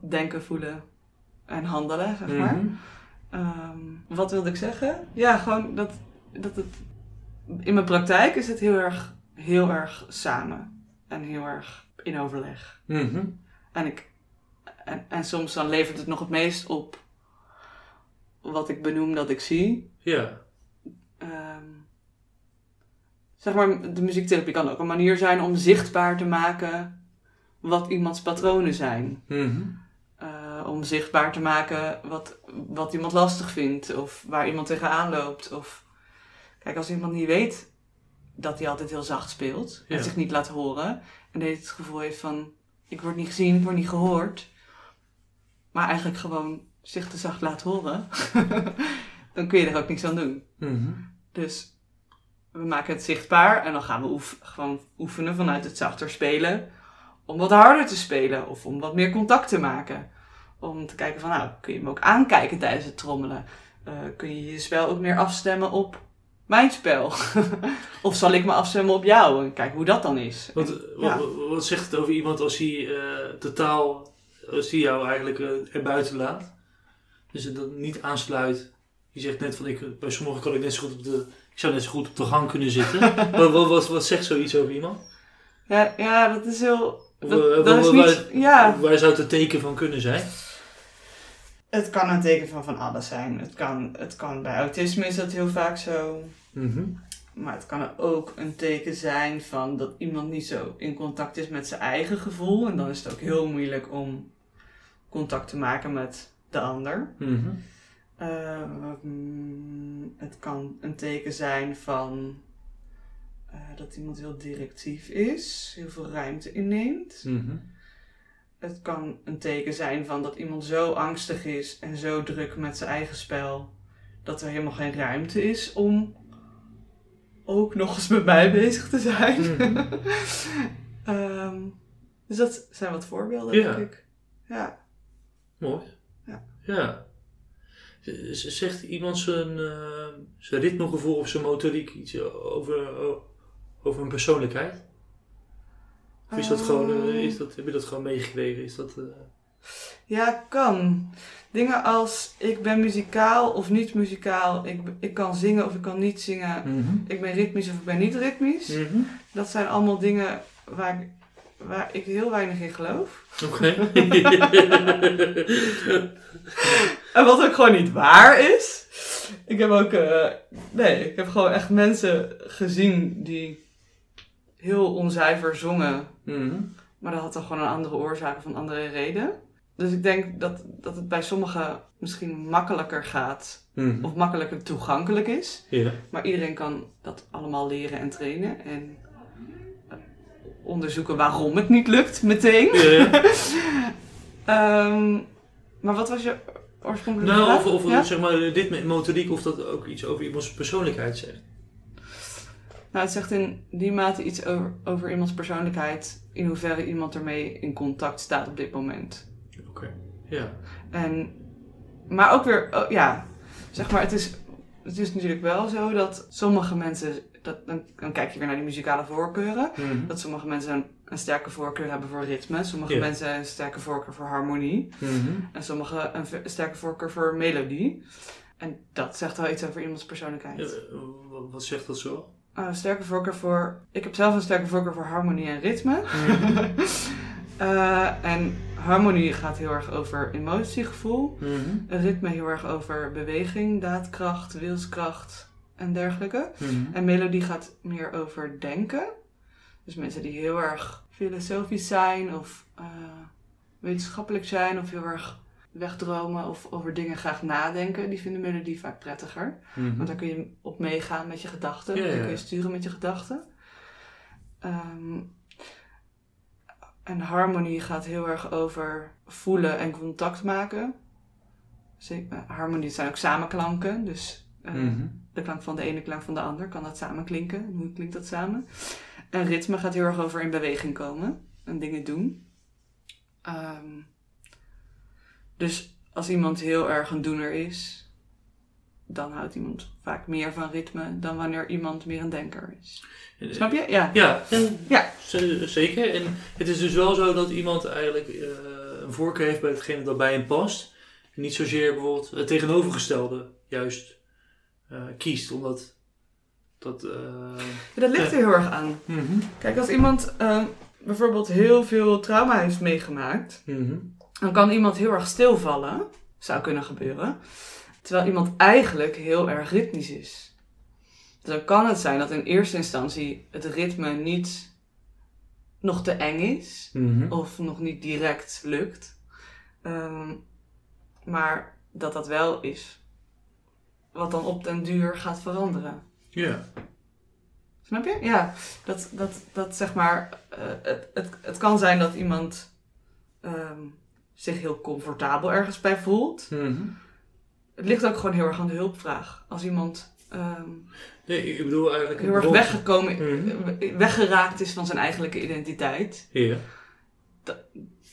denken, voelen en handelen, zeg maar. Mhm. Ehm, wat wilde ik zeggen? Ja, gewoon dat, dat het. In mijn praktijk is het heel erg, heel erg samen. En heel erg in overleg. Mhm. En, ik, en, en soms dan levert het nog het meest op wat ik benoem dat ik zie. Ja. Ehm, zeg maar, de muziektherapie kan ook een manier zijn om zichtbaar te maken wat iemands patronen zijn. Mhm. Eh, om zichtbaar te maken wat, wat iemand lastig vindt of waar iemand tegenaan loopt. Of... Kijk, als iemand niet weet dat hij altijd heel zacht speelt en Ja. zich niet laat horen en deze het gevoel heeft van ik word niet gezien, ik word niet gehoord, maar eigenlijk gewoon zich te zacht laat horen, dan kun je er ook niks aan doen. Mhm. Dus we maken het zichtbaar en dan gaan we oef- gewoon oefenen vanuit het zachter spelen. Om wat harder te spelen of om wat meer contact te maken. Om te kijken van, nou, kun je me ook aankijken tijdens het trommelen? Eh, kun je je spel ook meer afstemmen op mijn spel? of zal ik me afstemmen op jou? En kijk hoe dat dan is. Wat, En- wat, wat zegt het over iemand als hij eh, totaal, als hij jou eigenlijk uh, erbuiten laat? Dus het dan niet aansluit. Je zegt net van, ik, bij sommigen kan ik net zo goed op de, ik zou net zo goed op de gang kunnen zitten. wat, wat, wat, wat zegt zoiets over iemand? ja, ja, dat is heel... Of, Dat, eh, dat waar- is waar- niet... Ja, Waar zou het een teken van kunnen zijn? Het kan een teken van van alles zijn. Het kan, het kan bij autisme is dat heel vaak zo. Mhm. Maar het kan ook een teken zijn van dat iemand niet zo in contact is met zijn eigen gevoel. En dan is het ook heel moeilijk om contact te maken met de ander. Mhm. Eh, mm, het kan een teken zijn van eh, dat iemand heel directief is, heel veel ruimte inneemt. Mhm. Het kan een teken zijn van dat iemand zo angstig is en zo druk met zijn eigen spel dat er helemaal geen ruimte is om ook nog eens met mij bezig te zijn. Mhm. Ehm, dus dat zijn wat voorbeelden, Ja. denk ik. Ja. Mooi. Ja. ja. Zegt iemand zijn, eh, zijn ritmegevoel of zijn motoriek iets over, over een persoonlijkheid? Of is dat gewoon, eh, Ehm, is dat, heb je dat gewoon meegekregen? Is dat, eh, Ja, kan. Dingen als ik ben muzikaal of niet muzikaal, ik, ik kan zingen of ik kan niet zingen, Mhm. ik ben ritmisch of ik ben niet ritmisch. Mhm. Dat zijn allemaal dingen waar ik, waar ik heel weinig in geloof. Oké. En wat ook gewoon niet waar is. Ik heb ook, eh, nee, ik heb gewoon echt mensen gezien die heel onzuiver zongen. Mhm. Maar dat had dan gewoon een andere oorzaak of een andere reden. Dus ik denk dat, dat het bij sommigen misschien makkelijker gaat. Mhm. Of makkelijker toegankelijk is. Ja. Maar iedereen kan dat allemaal leren en trainen. En eh, onderzoeken waarom het niet lukt meteen. Ja. Ehm, maar wat was je oorspronkelijke Nou, vraag? of, of Ja? zeg maar, dit met motoriek, of dat ook iets over iemands persoonlijkheid zegt. Nou, het zegt in die mate iets over, over iemands persoonlijkheid. In hoeverre iemand ermee in contact staat op dit moment. Oké. Ja. En, maar ook weer, oh, ja, zeg maar, het is, het is natuurlijk wel zo dat sommige mensen, dat, dan, dan kijk je weer naar die muzikale voorkeuren. Mhm. Dat sommige mensen een, een sterke voorkeur hebben voor ritme. Sommige mensen een sterke voorkeur voor harmonie. Mhm. En sommigen een, sterke voorkeur voor melodie. En dat zegt wel iets over iemands persoonlijkheid. Ja, wa- wat zegt dat zo? Een sterke voorkeur voor... Ik heb zelf een sterke voorkeur voor harmonie en ritme. Eh, en harmonie gaat heel erg over emotiegevoel. Een ritme heel erg over beweging, daadkracht, wilskracht en dergelijke. Mhm. En melodie gaat meer over denken. Dus mensen die heel erg filosofisch zijn of eh, wetenschappelijk zijn of heel erg wegdromen of over dingen graag nadenken, die vinden melodie vaak prettiger. Mhm. Want daar kun je op meegaan met je gedachten. Ja, ja, Dan ja. kun je sturen met je gedachten. Ehm, en harmonie gaat heel erg over voelen en contact maken. Eh, harmonie zijn ook samenklanken. Dus eh, Mhm. de klank van de ene klank van de ander. Kan dat samen klinken? Hoe klinkt dat samen? En ritme gaat heel erg over in beweging komen en dingen doen. Ehm, dus als iemand heel erg een doener is, dan houdt iemand vaak meer van ritme dan wanneer iemand meer een denker is. Snap je? Ja. Ja, en Ja. zeker. En het is dus wel zo dat iemand eigenlijk eh, een voorkeur heeft bij hetgene dat bij hem past. En niet zozeer bijvoorbeeld het tegenovergestelde juist eh, kiest, omdat dat... eh, Ja, Dat ligt er heel erg aan. mhm, Kijk, als iemand bijvoorbeeld heel veel trauma heeft meegemaakt, mhm, dan kan iemand heel erg stilvallen. Zou kunnen gebeuren. Terwijl iemand eigenlijk heel erg ritmisch is. Dus dan kan het zijn dat in eerste instantie het ritme niet nog te eng is. mhm. Of nog niet direct lukt. Ehm, maar dat dat wel is. Wat dan op den duur gaat veranderen. Ja. Snap je? Ja, dat, dat, dat zeg maar. eh, het, het, het kan zijn dat iemand ehm, zich heel comfortabel ergens bij voelt. Mhm. Het ligt ook gewoon heel erg aan de hulpvraag. Als iemand ehm, Nee, ik bedoel eigenlijk... heel erg weggekomen, Mhm. weggeraakt is van zijn eigenlijke identiteit, Ja.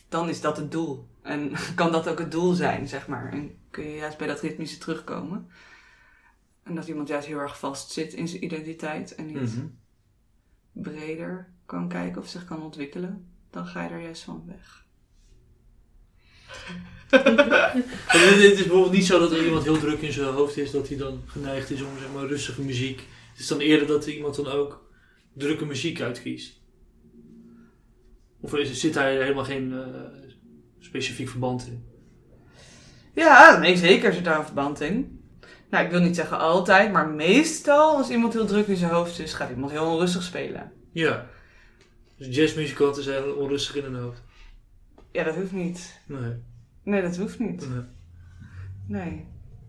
dan is dat het doel. En kan dat ook het doel zijn, zeg maar. En kun je juist bij dat ritmische terugkomen. En dat iemand juist heel erg vast zit in zijn identiteit en niet Mhm. breder kan kijken of zich kan ontwikkelen, dan ga je er juist van weg. Het is bijvoorbeeld niet zo dat er iemand heel druk in zijn hoofd is, dat hij dan geneigd is om zeg maar rustige muziek. Het is dan eerder dat iemand dan ook drukke muziek uitkiest. Of is, zit daar helemaal geen eh, specifiek verband in? Ja, nee, zeker zit daar een verband in. Nou, ik wil niet zeggen altijd, maar meestal als iemand heel druk in zijn hoofd is, gaat iemand heel onrustig spelen. Ja. Dus jazzmuzikanten zijn onrustig in hun hoofd. Ja, dat hoeft niet. Nee. Nee, dat hoeft niet. nee. Nee.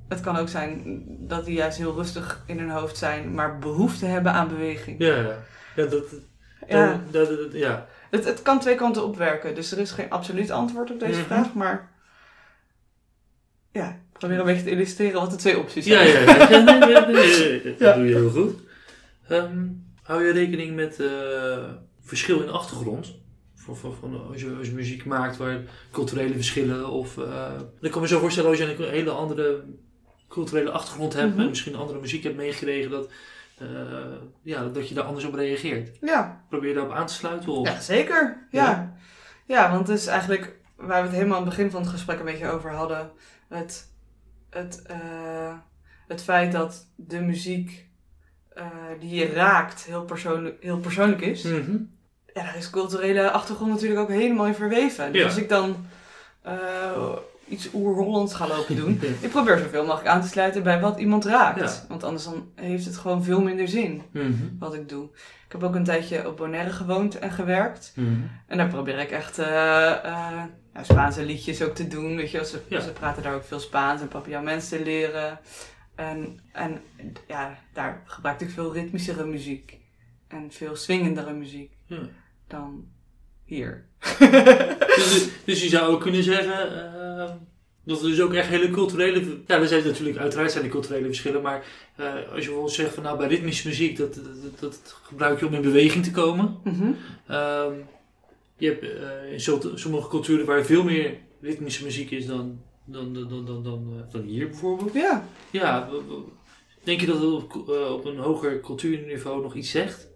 Het kan ook zijn dat die juist heel rustig in hun hoofd zijn, maar behoefte hebben aan beweging. Ja, ja. Ja, dat, Ja, dat, dat- dat- ja. het, het kan twee kanten opwerken. Dus er is geen absoluut antwoord op deze Mhm. vraag, maar ja, ik probeer een beetje te illustreren wat de twee opties Ja, zijn. ja, ja. Nee, nee, nee, nee, dat Ja. doe je heel goed. Ehm, hou je rekening met eh, verschil in achtergrond? Van, als, je, als je muziek maakt waar culturele verschillen of... eh ik kan me zo voorstellen als je een hele andere culturele achtergrond hebt Mhm. en misschien andere muziek hebt meegekregen, dat, eh, ja, dat je daar anders op reageert. ja. Probeer je daarop aan te sluiten? Of? Ja, zeker. Ja. Ja. ja. want het is eigenlijk waar we het helemaal aan het begin van het gesprek een beetje over hadden. Het, het, eh, het feit dat de muziek die je raakt heel persoonlijk, heel persoonlijk is. Mhm. Ja, daar is culturele achtergrond natuurlijk ook helemaal in verweven. Dus Ja. als ik dan eh, iets oer-Hollands ga lopen doen, ik probeer zoveel mogelijk aan te sluiten bij wat iemand raakt. Ja. Want anders dan heeft het gewoon veel minder zin Mhm. wat ik doe. Ik heb ook een tijdje op Bonaire gewoond en gewerkt. Mhm. En daar probeer ik echt eh, eh, ja, Spaanse liedjes ook te doen. Weet je, ze, Ja. ze praten daar ook veel Spaans en papiaments te leren. En, en ja, daar gebruik ik veel ritmischere muziek. En veel swingendere muziek. Dan hier. dus, dus je zou ook kunnen zeggen eh, dat er dus ook echt hele culturele... Ja, er zijn natuurlijk, uiteraard zijn er culturele verschillen, maar eh, als je bijvoorbeeld zegt van nou bij ritmische muziek, dat, dat, dat, gebruik je om in beweging te komen. Mhm. Ehm, je hebt eh, in sommige culturen waar veel meer ritmische muziek is dan, dan, dan, dan, dan, dan, eh, dan hier bijvoorbeeld. Ja. Ja, denk je dat het op, op een hoger cultuurniveau nog iets zegt?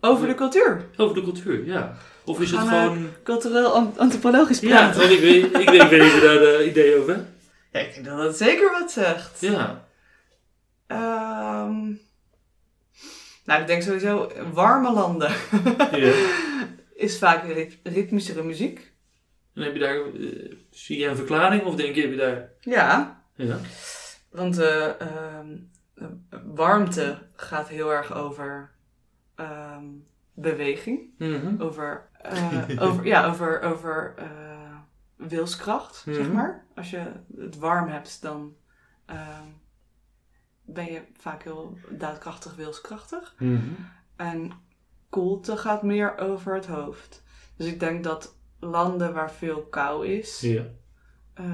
Over de cultuur. Over de cultuur, ja. Of is het Gaan, eh, gewoon... Cultureel an- antropologisch Ja, praten. want ik weet, ik, weet, ik weet niet of je daar de idee over hebt. Ja, ik denk dat het zeker wat zegt. Ja. Ehm, Nou, ik denk sowieso warme landen Ja. is vaak rit- ritmischere muziek. En heb je daar, eh, zie je een verklaring of denk je, heb je daar... Ja, Ja. want eh, ehm, eh, warmte gaat heel erg over ehm, beweging. Mhm. Over, eh, over, ja, over, over eh, wilskracht, zeg Mhm. maar. Als je het warm hebt, dan ehm, ben je vaak heel daadkrachtig wilskrachtig. Mhm. En koelte gaat meer over het hoofd. Dus ik denk dat landen waar veel kou is, Ja. eh,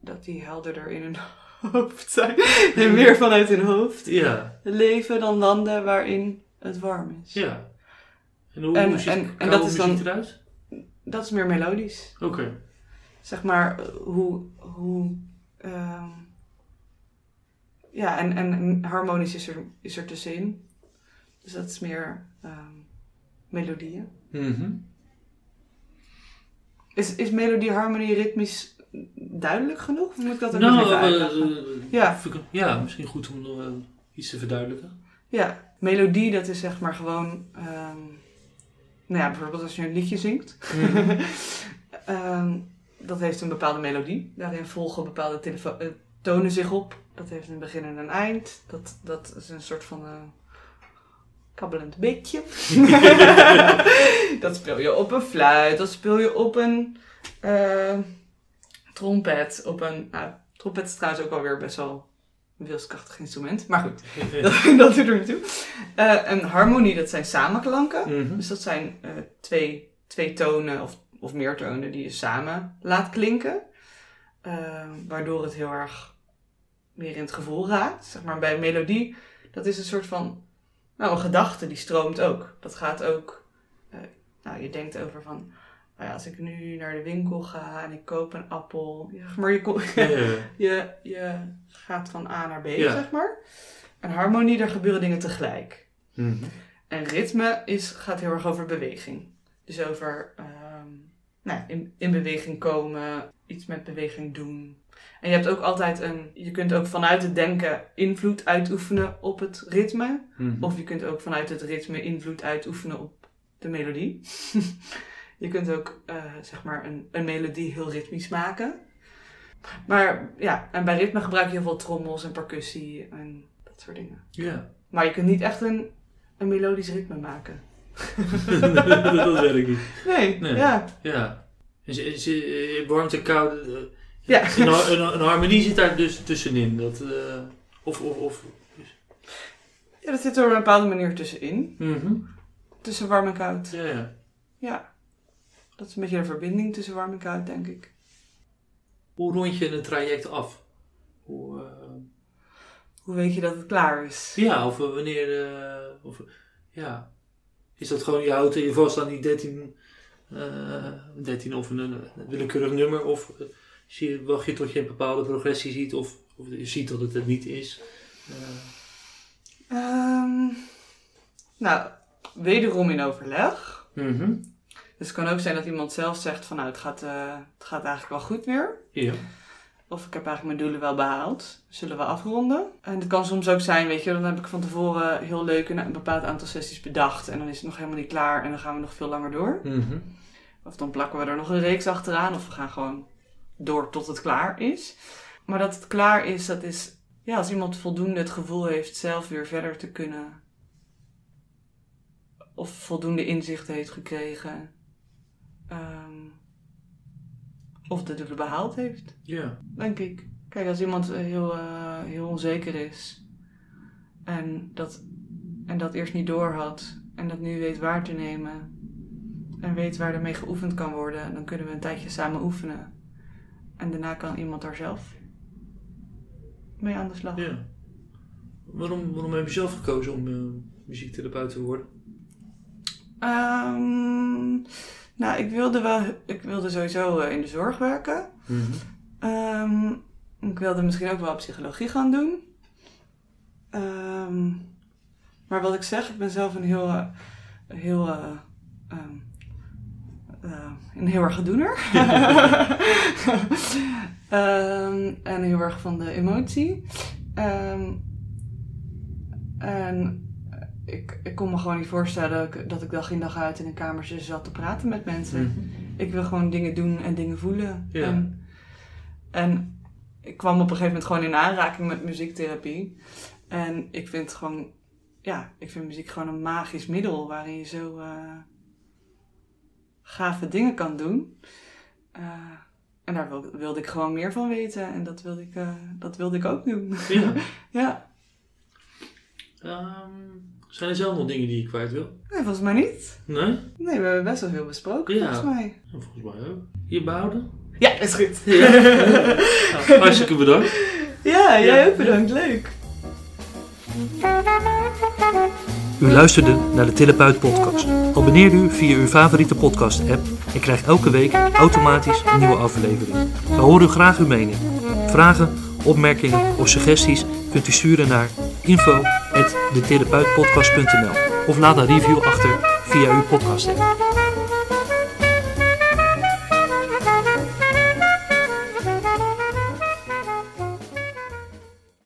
dat die helderder in hun hoofd zijn. en meer vanuit hun hoofd Ja. leven dan landen waarin het warm is. Ja. En hoe, En- hoe ziet en- dat is dan- eruit? Dat is meer melodisch. Oké. Zeg maar hoe. hoe ehm, ja, en, en harmonisch is er, is er tussenin. Dus dat is meer ehm, melodieën. Mhm. Is, is melodie, harmonie, ritmisch duidelijk genoeg? Of moet ik dat ook Nou, nog even eh, Ja. ik- ja, misschien goed om nog eh, iets te verduidelijken. Ja, melodie dat is zeg maar gewoon... ehm, nou ja, bijvoorbeeld als je een liedje zingt. Ehm, dat heeft een bepaalde melodie. Daarin volgen bepaalde eh, tonen zich op. Dat heeft een begin en een eind. Dat, dat is een soort van eh, kabbelend beetje. dat speel je op een fluit. Dat speel je op een eh, trompet. Op een, nou, trompet is trouwens ook alweer best wel wilskrachtig instrument. Maar goed, dat, dat doet er naartoe. Eh een harmonie, dat zijn samenklanken. Mhm. Dus dat zijn eh, twee, twee tonen of, of meer tonen die je samen laat klinken. Eh, waardoor het heel erg meer in het gevoel raakt. Zeg maar bij een melodie, dat is een soort van, nou een gedachte die stroomt ook. Dat gaat ook, nou je denkt over van, nou ja, als ik nu naar de winkel ga en ik koop een appel. Ja, maar je, ko- Ja, ja. je, je gaat van A naar B, zeg maar. En harmonie, daar gebeuren dingen tegelijk. Mhm. En ritme is, gaat heel erg over beweging. Dus over ehm, nou, in, in beweging komen, iets met beweging doen. En je hebt ook altijd een. Je kunt ook vanuit het denken invloed uitoefenen op het ritme. Mhm. Of je kunt ook vanuit het ritme invloed uitoefenen op de melodie. je kunt ook eh, zeg maar een, een melodie heel ritmisch maken. Maar ja, en bij ritme gebruik je heel veel trommels en percussie en dat soort dingen. Ja. Maar je kunt niet echt een, een melodisch ritme maken. dat werkt niet. Nee, Nee. ja. Ja. Warmte, koude. eh, Ja. Een, een, een harmonie zit daar dus tussenin. Dat, eh, of, of, of. ja, dat zit er op een bepaalde manier tussenin. Mhm. Tussen warm en koud. Ja, ja. Ja. Dat is een beetje de verbinding tussen warm en koud, denk ik. Hoe rond je een traject af? Hoe, eh, Hoe weet je dat het klaar is? ja, of wanneer. eh, of, ja. Is dat gewoon, je houdt je vast aan die 13, eh 13 of een, een willekeurig nummer? Of eh, zie je, wacht je tot je een bepaalde progressie ziet? Of, of je ziet dat het het niet is? Eh, Ehm, nou, wederom in overleg. mhm. Dus het kan ook zijn dat iemand zelf zegt van nou, het gaat, eh, het gaat eigenlijk wel goed weer. Ja. Of ik heb eigenlijk mijn doelen wel behaald. Zullen we afronden? En het kan soms ook zijn, weet je, dan heb ik van tevoren heel leuk een, een bepaald aantal sessies bedacht. En dan is het nog helemaal niet klaar en dan gaan we nog veel langer door. Mhm. Of dan plakken we er nog een reeks achteraan. Of we gaan gewoon door tot het klaar is. Maar dat het klaar is, dat is... Ja, als iemand voldoende het gevoel heeft zelf weer verder te kunnen. Of voldoende inzicht heeft gekregen. Ehm, of de doelen behaald heeft, Ja. denk ik. Kijk, als iemand heel, eh, heel onzeker is. En dat, en dat eerst niet door had. En dat nu weet waar te nemen en weet waar ermee geoefend kan worden, dan kunnen we een tijdje samen oefenen. En daarna kan iemand daar zelf mee aan de slag. Ja. Waarom, waarom heb je zelf gekozen om eh, muziektherapeut te worden? Ehm, nou, ik wilde, wel, ik wilde sowieso eh, in de zorg werken. Ehm, ik wilde misschien ook wel psychologie gaan doen. Ehm, maar wat ik zeg, ik ben zelf een heel, eh, heel, eh, ehm, eh, een heel erg gedoener. En heel erg van de emotie. En ik, ik kon me gewoon niet voorstellen dat- dat ik dag in dag uit in een kamertje zat te praten met mensen. Ik wil gewoon dingen doen en dingen voelen. Ja. En, en ik kwam op een gegeven moment gewoon in aanraking met muziektherapie. En ik vind gewoon, ja, ik vind muziek gewoon een magisch middel waarin je zo eh, gave dingen kan doen. Eh, en daar wilde, wilde ik gewoon meer van weten en dat wilde ik, eh, dat wilde ik ook doen. Ja. ja, Ehm, zijn er zelf nog dingen die je kwijt wil? nee, volgens mij niet. Nee? Nee, we hebben best wel veel besproken Ja. volgens mij. Ja, volgens mij ook. Je behouden? Ja, is goed. Ja. Nou, hartstikke bedankt. Ja, jij Ja. ook bedankt. Leuk. U luisterde naar de Therapeut podcast. Abonneer u via uw favoriete podcast app en krijgt elke week automatisch een nieuwe aflevering. We horen graag uw mening. Vragen, opmerkingen of suggesties kunt u sturen naar info.detherapeutpodcast.nl of laat een review achter via uw podcast app.